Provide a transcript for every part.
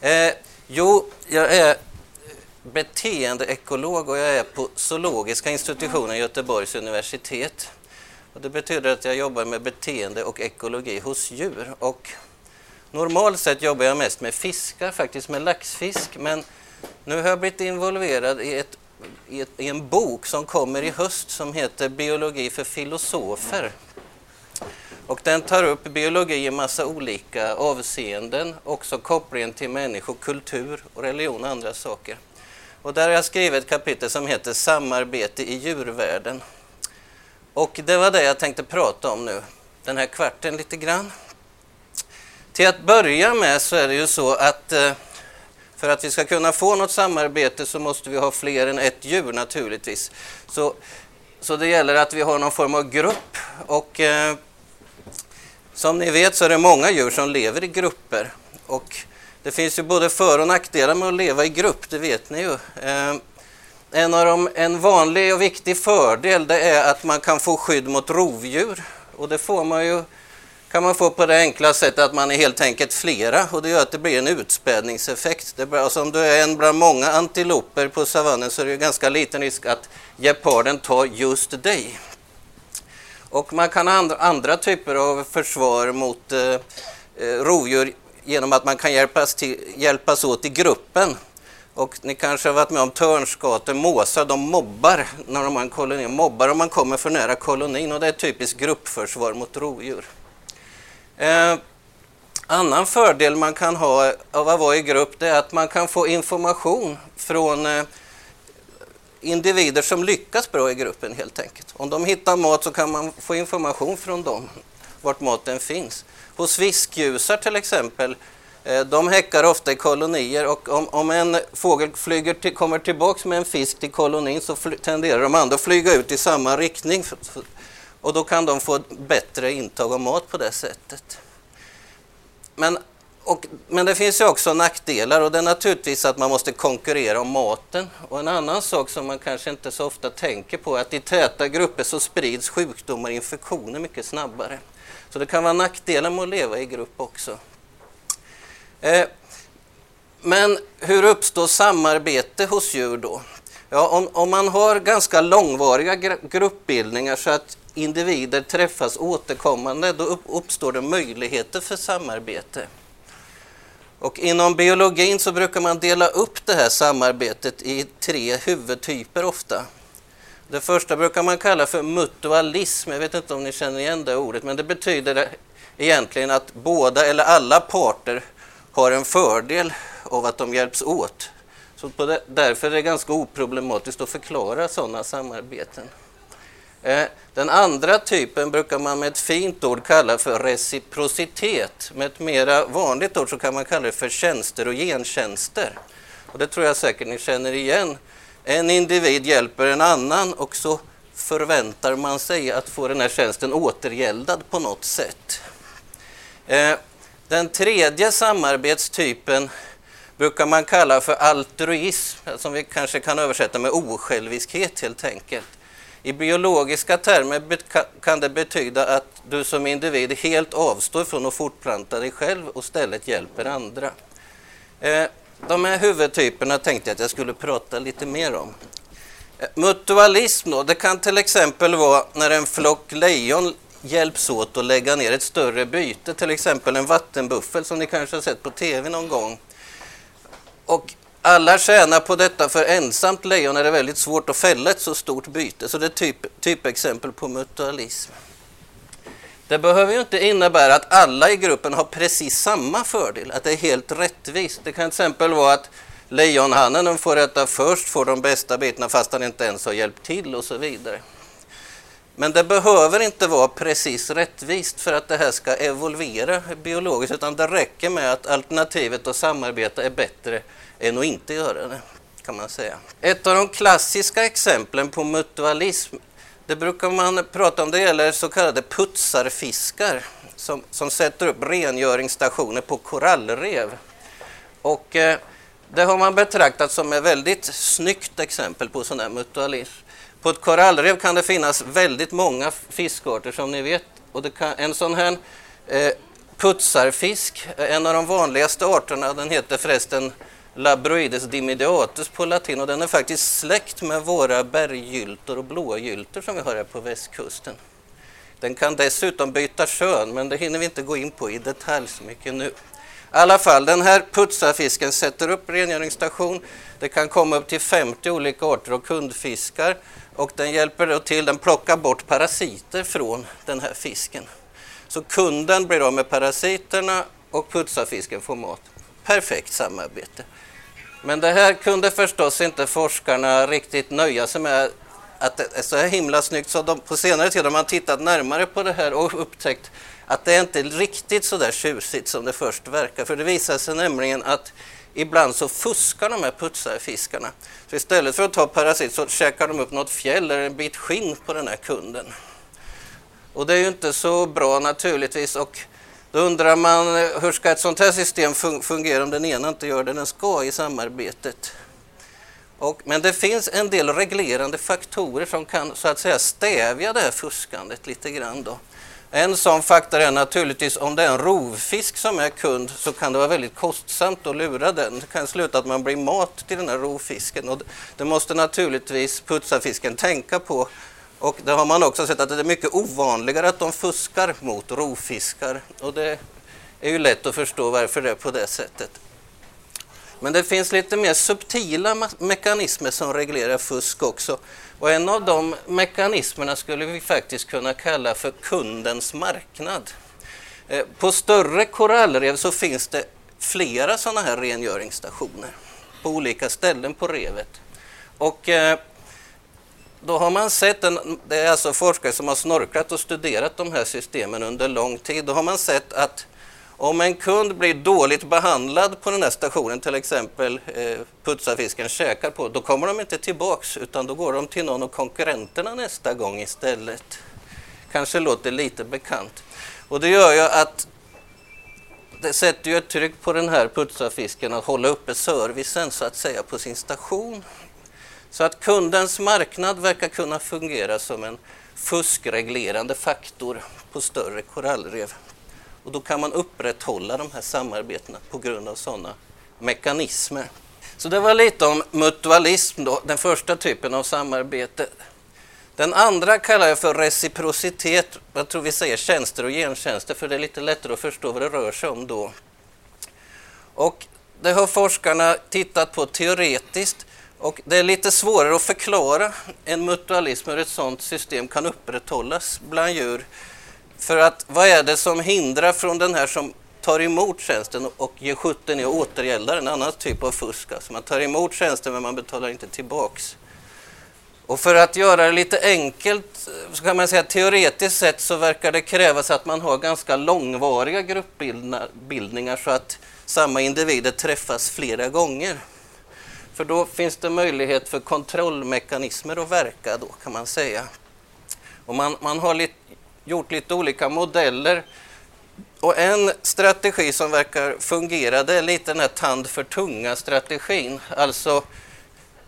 Eh, jo, jag är beteendeekolog och jag är på Zoologiska institutionen Göteborgs universitet. Och det betyder att jag jobbar med beteende och ekologi hos djur. Och normalt sett jobbar jag mest med fiskar, faktiskt med laxfisk. Men nu har jag blivit involverad i, ett, i, ett, i en bok som kommer i höst som heter Biologi för filosofer. Och den tar upp biologi i massa olika avseenden, också kopplingen till människor, kultur, och religion och andra saker. Och där har jag skrivit ett kapitel som heter Samarbete i djurvärlden. Och det var det jag tänkte prata om nu, den här kvarten lite grann. Till att börja med så är det ju så att eh, för att vi ska kunna få något samarbete så måste vi ha fler än ett djur naturligtvis. Så, så det gäller att vi har någon form av grupp och eh, som ni vet så är det många djur som lever i grupper. Och det finns ju både för och nackdelar med att leva i grupp, det vet ni ju. Ehm, en, av de, en vanlig och viktig fördel det är att man kan få skydd mot rovdjur. Och det får man ju, kan man få på det enkla sättet att man är helt enkelt flera och det gör att det blir en utspädningseffekt. Det blir, alltså om du är en bland många antiloper på savannen så är det ju ganska liten risk att geparden tar just dig. Och man kan ha andra, andra typer av försvar mot eh, eh, rovdjur genom att man kan hjälpas, till, hjälpas åt i gruppen. Och ni kanske har varit med om törnskator, måsar, de mobbar när de har en koloni. Mobbar om man kommer för nära kolonin och det är typiskt gruppförsvar mot rovdjur. Eh, annan fördel man kan ha av att vara i grupp det är att man kan få information från eh, individer som lyckas bra i gruppen helt enkelt. Om de hittar mat så kan man få information från dem, vart maten finns. Hos fiskljusar till exempel, eh, de häckar ofta i kolonier och om, om en fågel flyger till, kommer tillbaks med en fisk till kolonin så tenderar de andra att flyga ut i samma riktning och då kan de få bättre intag av mat på det sättet. Men och, men det finns ju också nackdelar och det är naturligtvis att man måste konkurrera om maten. Och en annan sak som man kanske inte så ofta tänker på är att i täta grupper så sprids sjukdomar och infektioner mycket snabbare. Så det kan vara nackdelar med att leva i grupp också. Eh, men hur uppstår samarbete hos djur då? Ja, om, om man har ganska långvariga gruppbildningar så att individer träffas återkommande, då uppstår det möjligheter för samarbete. Och inom biologin så brukar man dela upp det här samarbetet i tre huvudtyper ofta. Det första brukar man kalla för mutualism. Jag vet inte om ni känner igen det ordet, men det betyder egentligen att båda eller alla parter har en fördel av att de hjälps åt. Så det, därför är det ganska oproblematiskt att förklara sådana samarbeten. Eh, den andra typen brukar man med ett fint ord kalla för reciprocitet. Med ett mera vanligt ord så kan man kalla det för tjänster och gentjänster. Och det tror jag säkert ni känner igen. En individ hjälper en annan och så förväntar man sig att få den här tjänsten återgäldad på något sätt. Eh, den tredje samarbetstypen brukar man kalla för altruism, som vi kanske kan översätta med osjälviskhet helt enkelt. I biologiska termer kan det betyda att du som individ helt avstår från att fortplanta dig själv och istället hjälper andra. Eh, de här huvudtyperna tänkte jag att jag skulle prata lite mer om. Eh, mutualism då, det kan till exempel vara när en flock lejon hjälps åt att lägga ner ett större byte, till exempel en vattenbuffel som ni kanske har sett på tv någon gång. Och alla tjänar på detta, för ensamt lejon är det väldigt svårt att fälla ett så stort byte. Så det är typ, typexempel på mutualism. Det behöver ju inte innebära att alla i gruppen har precis samma fördel, att det är helt rättvist. Det kan till exempel vara att lejonhannen får äta först, får de bästa bitarna fast han inte ens har hjälpt till och så vidare. Men det behöver inte vara precis rättvist för att det här ska evolvera biologiskt, utan det räcker med att alternativet att samarbeta är bättre än att inte göra det, kan man säga. Ett av de klassiska exemplen på mutualism, det brukar man prata om, det gäller så kallade putsarfiskar som, som sätter upp rengöringsstationer på korallrev. Och eh, det har man betraktat som ett väldigt snyggt exempel på sån här mutualism. På ett korallrev kan det finnas väldigt många fiskarter som ni vet och kan, en sån här eh, putsarfisk, eh, en av de vanligaste arterna, den heter förresten Labroides dimidiatus på latin och den är faktiskt släkt med våra berggyltor och blågyltor som vi har här på västkusten. Den kan dessutom byta kön, men det hinner vi inte gå in på i detalj så mycket nu. I alla fall, den här putsarfisken sätter upp rengöringsstation. Det kan komma upp till 50 olika arter och kundfiskar och den hjälper då till, den plockar bort parasiter från den här fisken. Så kunden blir av med parasiterna och putsarfisken får mat. Perfekt samarbete. Men det här kunde förstås inte forskarna riktigt nöja sig med att det är så här himla snyggt så de, på senare tid har man tittat närmare på det här och upptäckt att det är inte riktigt så där tjusigt som det först verkar. För det visar sig nämligen att ibland så fuskar de här putsarfiskarna. Så istället för att ta parasit så käkar de upp något fjäll eller en bit skinn på den här kunden. Och det är ju inte så bra naturligtvis och då undrar man eh, hur ska ett sånt här system fungera om den ena inte gör det den ska i samarbetet. Och, men det finns en del reglerande faktorer som kan så att säga stävja det här fuskandet lite grann. Då. En sån faktor är naturligtvis om det är en rovfisk som är kund så kan det vara väldigt kostsamt att lura den. Det kan sluta att man blir mat till den här rovfisken och det måste naturligtvis putsarfisken tänka på. Och det har man också sett att det är mycket ovanligare att de fuskar mot rovfiskar och det är ju lätt att förstå varför det är på det sättet. Men det finns lite mer subtila mekanismer som reglerar fusk också. Och en av de mekanismerna skulle vi faktiskt kunna kalla för kundens marknad. Eh, på större korallrev så finns det flera sådana här rengöringsstationer på olika ställen på revet. Och eh, då har man sett, en, det är alltså forskare som har snorklat och studerat de här systemen under lång tid, då har man sett att om en kund blir dåligt behandlad på den här stationen, till exempel eh, putsarfisken käkar på, då kommer de inte tillbaks utan då går de till någon av konkurrenterna nästa gång istället. Kanske låter lite bekant. Och det gör ju att det sätter ju ett tryck på den här putsarfisken att hålla uppe servicen så att säga på sin station. Så att kundens marknad verkar kunna fungera som en fuskreglerande faktor på större korallrev. Och då kan man upprätthålla de här samarbetena på grund av sådana mekanismer. Så det var lite om mutualism, då, den första typen av samarbete. Den andra kallar jag för reciprocitet. Jag tror vi säger tjänster och gentjänster för det är lite lättare att förstå vad det rör sig om då. Och det har forskarna tittat på teoretiskt och det är lite svårare att förklara en mutualism hur ett sådant system kan upprätthållas bland djur för att vad är det som hindrar från den här som tar emot tjänsten och ger sjutton i att återgälda en annan typ av fusk. Alltså man tar emot tjänsten men man betalar inte tillbaks. Och för att göra det lite enkelt så kan man säga att teoretiskt sett så verkar det krävas att man har ganska långvariga gruppbildningar så att samma individer träffas flera gånger. För då finns det möjlighet för kontrollmekanismer att verka då kan man säga. Och man, man har lite, gjort lite olika modeller. Och en strategi som verkar fungera det är lite den här tand för tunga-strategin. Alltså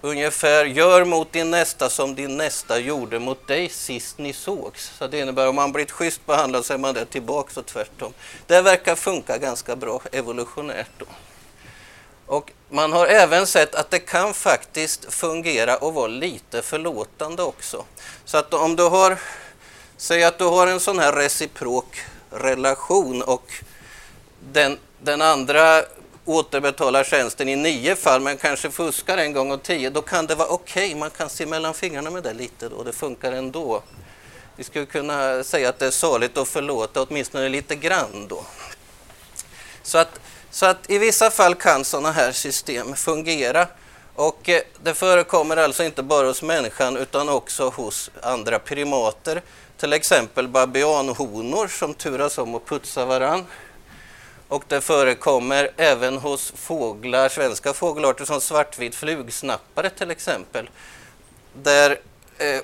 ungefär gör mot din nästa som din nästa gjorde mot dig sist ni sågs. Så det innebär om man blivit schysst behandlad så är man det tillbaks och tvärtom. Det verkar funka ganska bra evolutionärt då. Och man har även sett att det kan faktiskt fungera och vara lite förlåtande också. Så att om du har Säg att du har en sån här reciprok relation och den, den andra återbetalar tjänsten i nio fall men kanske fuskar en gång och tio, då kan det vara okej. Okay. Man kan se mellan fingrarna med det lite då, det funkar ändå. Vi skulle kunna säga att det är saligt att förlåta åtminstone lite grann då. Så att, så att i vissa fall kan sådana här system fungera. Och eh, det förekommer alltså inte bara hos människan utan också hos andra primater till exempel babianhonor som turas om att putsa varann. Och det förekommer även hos fåglar, svenska fågelarter som svartvit flugsnappare till exempel. Där eh,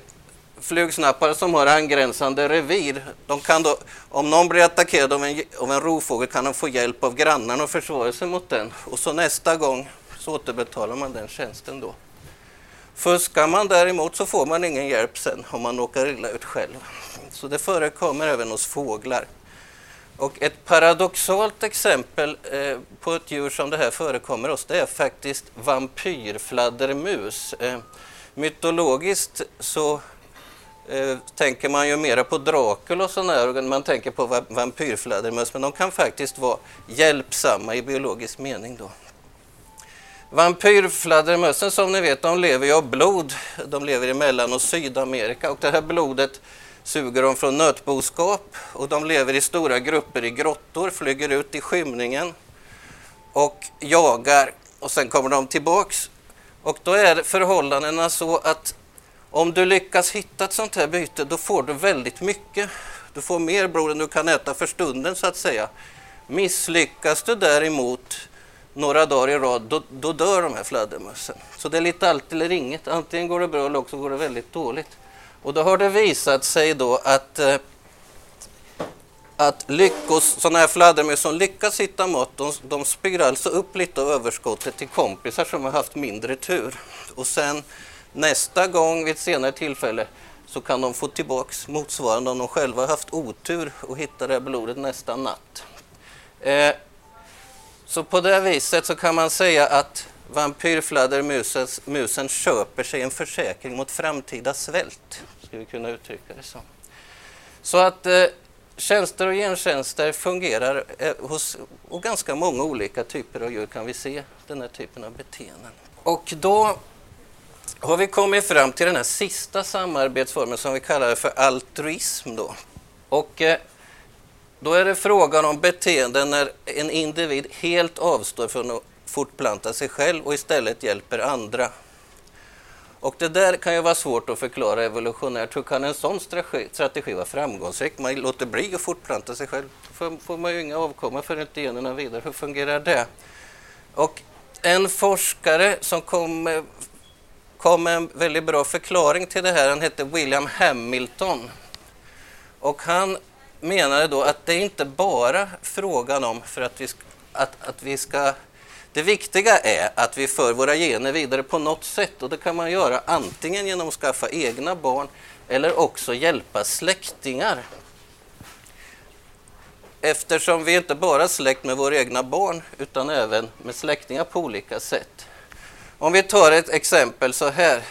flugsnappare som har angränsande revir, de kan då, om någon blir attackerad av en, av en rovfågel kan de få hjälp av grannarna och försvara sig mot den. Och så nästa gång så återbetalar man den tjänsten då. Fuskar man däremot så får man ingen hjälp sen om man råkar illa ut själv. Så det förekommer även hos fåglar. Och ett paradoxalt exempel eh, på ett djur som det här förekommer hos det är faktiskt vampyrfladdermus. Eh, mytologiskt så eh, tänker man ju mera på Dracula och sådana här, man tänker på va vampyrfladdermöss, men de kan faktiskt vara hjälpsamma i biologisk mening då. Vampyrfladdermössen som ni vet, de lever ju av blod. De lever i Mellan och Sydamerika och det här blodet suger de från nötboskap och de lever i stora grupper i grottor, flyger ut i skymningen och jagar och sen kommer de tillbaks. Och då är förhållandena så att om du lyckas hitta ett sånt här byte, då får du väldigt mycket. Du får mer blod än du kan äta för stunden så att säga. Misslyckas du däremot några dagar i rad, då, då dör de här fladdermössen. Så det är lite allt eller inget. Antingen går det bra eller också går det väldigt dåligt. Och då har det visat sig då att, eh, att lyckos, sådana här fladdermöss som lyckas hitta mat, de, de spyr alltså upp lite av överskottet till kompisar som har haft mindre tur. Och sen nästa gång vid ett senare tillfälle så kan de få tillbaks motsvarande om de själva haft otur och hittar det här blodet nästa natt. Eh, så på det viset så kan man säga att vampyrfladdermusen köper sig en försäkring mot framtida svält. Skulle vi kunna uttrycka det så. Så att eh, tjänster och gentjänster fungerar eh, hos och ganska många olika typer av djur kan vi se den här typen av beteenden. Och då har vi kommit fram till den här sista samarbetsformen som vi kallar för altruism. Då. Och eh, då är det frågan om beteenden när en individ helt avstår från att fortplanta sig själv och istället hjälper andra. Och det där kan ju vara svårt att förklara evolutionärt. Hur kan en sån strategi, strategi vara framgångsrik? Man låter bli att fortplanta sig själv. Då får man ju inga avkomma för inte generna vidare. Hur fungerar det? Och en forskare som kom, kom med en väldigt bra förklaring till det här, han hette William Hamilton. Och han menade då att det är inte bara frågan om för att vi, att, att vi ska det viktiga är att vi för våra gener vidare på något sätt och det kan man göra antingen genom att skaffa egna barn eller också hjälpa släktingar. Eftersom vi inte bara släkt med våra egna barn utan även med släktingar på olika sätt. Om vi tar ett exempel så här.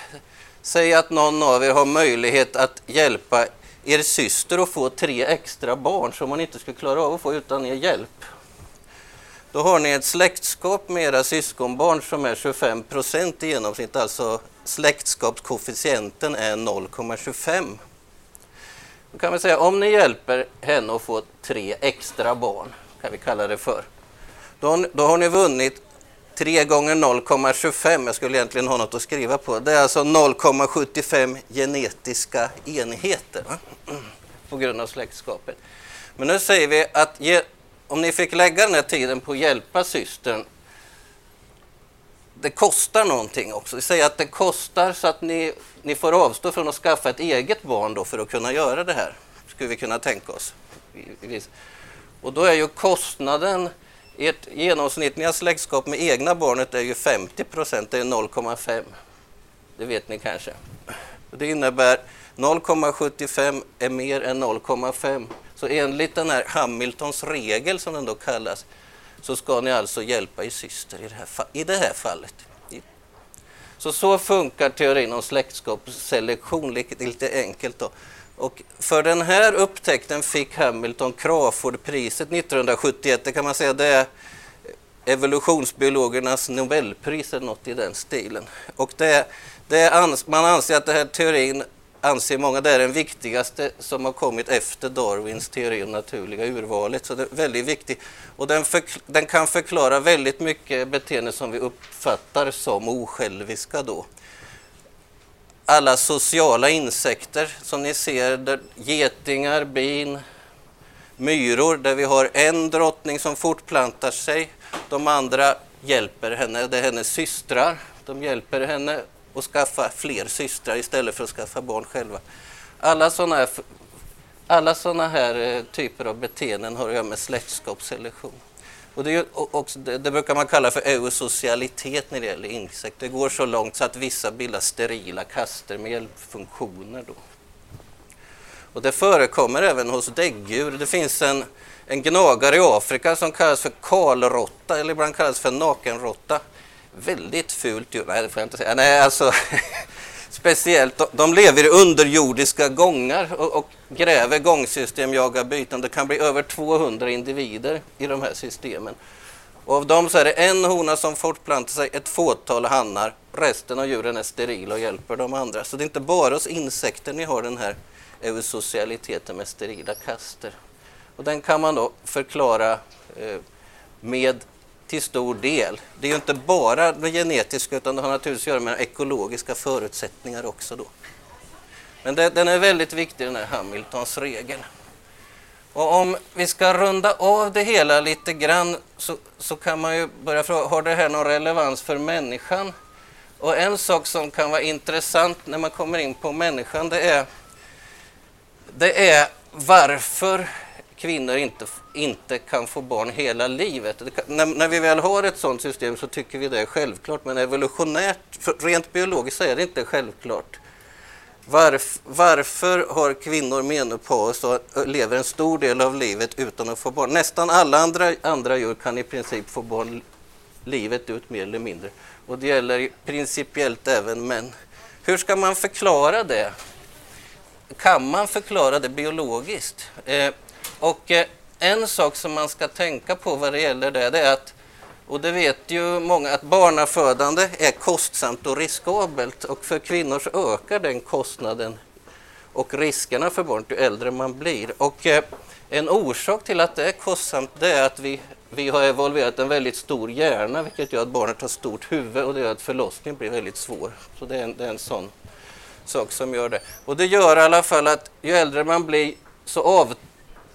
Säg att någon av er har möjlighet att hjälpa er syster att få tre extra barn som hon inte skulle klara av att få utan er hjälp. Då har ni ett släktskap med era syskonbarn som är 25 procent i genomsnitt, alltså släktskapskoefficienten är 0,25. Då kan vi säga om ni hjälper henne att få tre extra barn, kan vi kalla det för, då, då har ni vunnit 3 gånger 0,25, jag skulle egentligen ha något att skriva på, det är alltså 0,75 genetiska enheter va? på grund av släktskapet. Men nu säger vi att ge, om ni fick lägga den här tiden på att hjälpa systern, det kostar någonting också. Vi säger att det kostar så att ni, ni får avstå från att skaffa ett eget barn då för att kunna göra det här, skulle vi kunna tänka oss. Och då är ju kostnaden ert genomsnittliga släktskap med egna barnet är ju 50 procent, det är 0,5. Det vet ni kanske. Det innebär 0,75 är mer än 0,5. Så enligt den här Hamiltons regel som den då kallas så ska ni alltså hjälpa er syster i det här, i det här fallet. Så så funkar teorin om släktskapsselektion lite enkelt. Då. Och för den här upptäckten fick Hamilton Crawfordpriset 1971. Det kan man säga det är evolutionsbiologernas Nobelpris eller något i den stilen. Och det, det ans man anser att den här teorin anser många det är den viktigaste som har kommit efter Darwins teori om naturliga urvalet. Så det är väldigt viktigt. Och den, den kan förklara väldigt mycket beteende som vi uppfattar som osjälviska då alla sociala insekter som ni ser, där getingar, bin, myror, där vi har en drottning som fortplantar sig. De andra hjälper henne, det är hennes systrar. De hjälper henne att skaffa fler systrar istället för att skaffa barn själva. Alla sådana här, alla såna här eh, typer av beteenden har att göra med släktskapsselektion. Och det, också, det, det, brukar man kalla för eusocialitet när det gäller insekter. Det går så långt så att vissa bildar sterila kaster med hjälpfunktioner. Då. Och det förekommer även hos däggdjur. Det finns en, en gnagare i Afrika som kallas för kalrotta eller ibland kallas för nakenrotta. Väldigt fult djur. Nej, det får jag inte säga. Nej, alltså, speciellt, de lever i underjordiska gångar och, och gräver gångsystem, jagar byten. Det kan bli över 200 individer i de här systemen. Och av dem så är det en hona som fortplantar sig, ett fåtal hannar. Resten av djuren är sterila och hjälper de andra. Så det är inte bara hos insekter ni har den här eusocialiteten med sterila kaster. Och den kan man då förklara eh, med till stor del. Det är ju inte bara det genetiska utan det har naturligtvis att göra med ekologiska förutsättningar också. Då. Men det, den är väldigt viktig den här Hamiltons regel. Och om vi ska runda av det hela lite grann så, så kan man ju börja fråga, har det här någon relevans för människan? Och en sak som kan vara intressant när man kommer in på människan det är, det är varför kvinnor inte, inte kan få barn hela livet. När, när, vi väl har ett sådant system så tycker vi det är självklart men evolutionärt, rent biologiskt så är det inte självklart. Varf, varför har kvinnor menopaus och lever en stor del av livet utan att få barn? Nästan alla andra, andra djur kan i princip få barn livet ut mer eller mindre. Och det gäller principiellt även män. Hur ska man förklara det? Kan man förklara det biologiskt? Eh, och eh, en sak som man ska tänka på vad det gäller det, det är att och det vet ju många att barnafödande är kostsamt och riskabelt och för kvinnor så ökar den kostnaden och riskerna för barn ju äldre man blir. Och eh, en orsak till att det är kostsamt det är att vi, vi har evolverat en väldigt stor hjärna vilket gör att barnet har stort huvud och det gör att förlossningen blir väldigt svår. Så det är en, det är en sån sak som gör det. Och det gör i alla fall att ju äldre man blir så avtar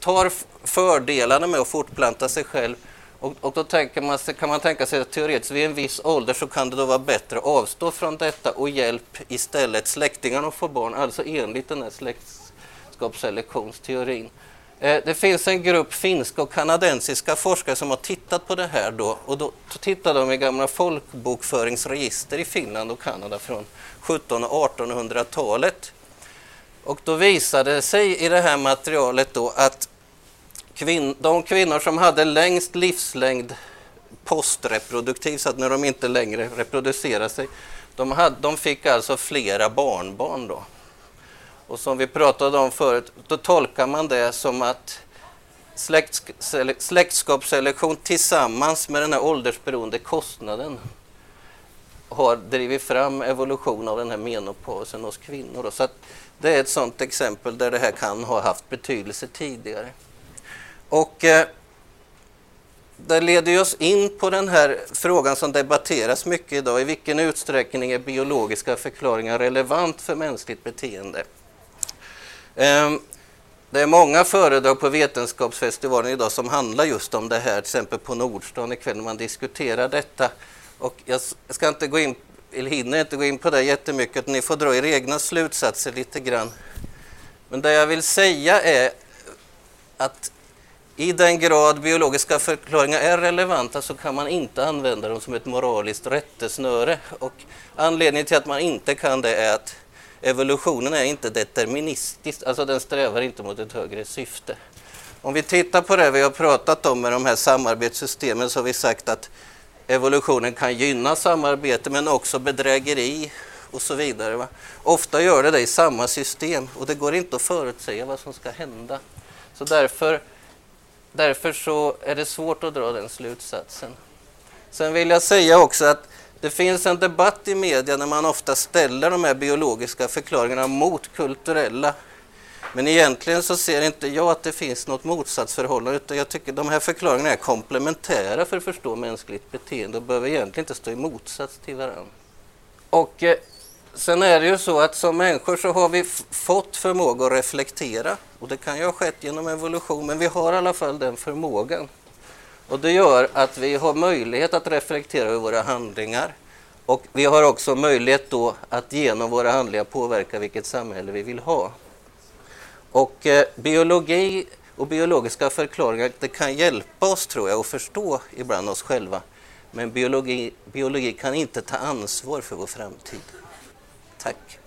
tar fördelarna med att fortplanta sig själv och, och då tänker man, kan man tänka sig att teoretiskt vid en viss ålder så kan det då vara bättre att avstå från detta och hjälp istället släktingarna att få barn, alltså enligt den här släktskapsselektionsteorin. Eh, det finns en grupp finska och kanadensiska forskare som har tittat på det här då och då tittade de i gamla folkbokföringsregister i Finland och Kanada från 1700 och 1800-talet. Och då visade det sig i det här materialet då att kvin de kvinnor som hade längst livslängd postreproduktiv, så att när de inte längre reproducerar sig, de, hade, de fick alltså flera barnbarn då. Och som vi pratade om förut, då tolkar man det som att släktskapsselektion tillsammans med den här åldersberoende kostnaden har drivit fram evolution av den här menopausen hos kvinnor. Så det är ett sådant exempel där det här kan ha haft betydelse tidigare. Och eh, det leder oss in på den här frågan som debatteras mycket idag. I vilken utsträckning är biologiska förklaringar relevant för mänskligt beteende? Eh, det är många föredrag på Vetenskapsfestivalen idag som handlar just om det här, till exempel på Nordstan ikväll när man diskuterar detta. Och jag ska inte gå in, hinner inte gå in på det jättemycket, ni får dra era egna slutsatser lite grann. Men det jag vill säga är att i den grad biologiska förklaringar är relevanta så kan man inte använda dem som ett moraliskt rättesnöre. Och anledningen till att man inte kan det är att evolutionen är inte deterministisk, alltså den strävar inte mot ett högre syfte. Om vi tittar på det vi har pratat om med de här samarbetssystemen så har vi sagt att evolutionen kan gynna samarbete men också bedrägeri och så vidare. Va? Ofta gör det det i samma system och det går inte att förutsäga vad som ska hända. Så därför Därför så är det svårt att dra den slutsatsen. Sen vill jag säga också att det finns en debatt i media när man ofta ställer de här biologiska förklaringarna mot kulturella. Men egentligen så ser inte jag att det finns något motsatsförhållande utan jag tycker de här förklaringarna är komplementära för att förstå mänskligt beteende och behöver egentligen inte stå i motsats till varandra. Och eh, Sen är det ju så att som människor så har vi fått förmåga att reflektera och det kan ju ha skett genom evolution men vi har i alla fall den förmågan. Och det gör att vi har möjlighet att reflektera över våra handlingar och vi har också möjlighet då att genom våra handlingar påverka vilket samhälle vi vill ha. Och eh, biologi och biologiska förklaringar det kan hjälpa oss tror jag att förstå ibland oss själva. Men biologi, biologi kan inte ta ansvar för vår framtid. Tack.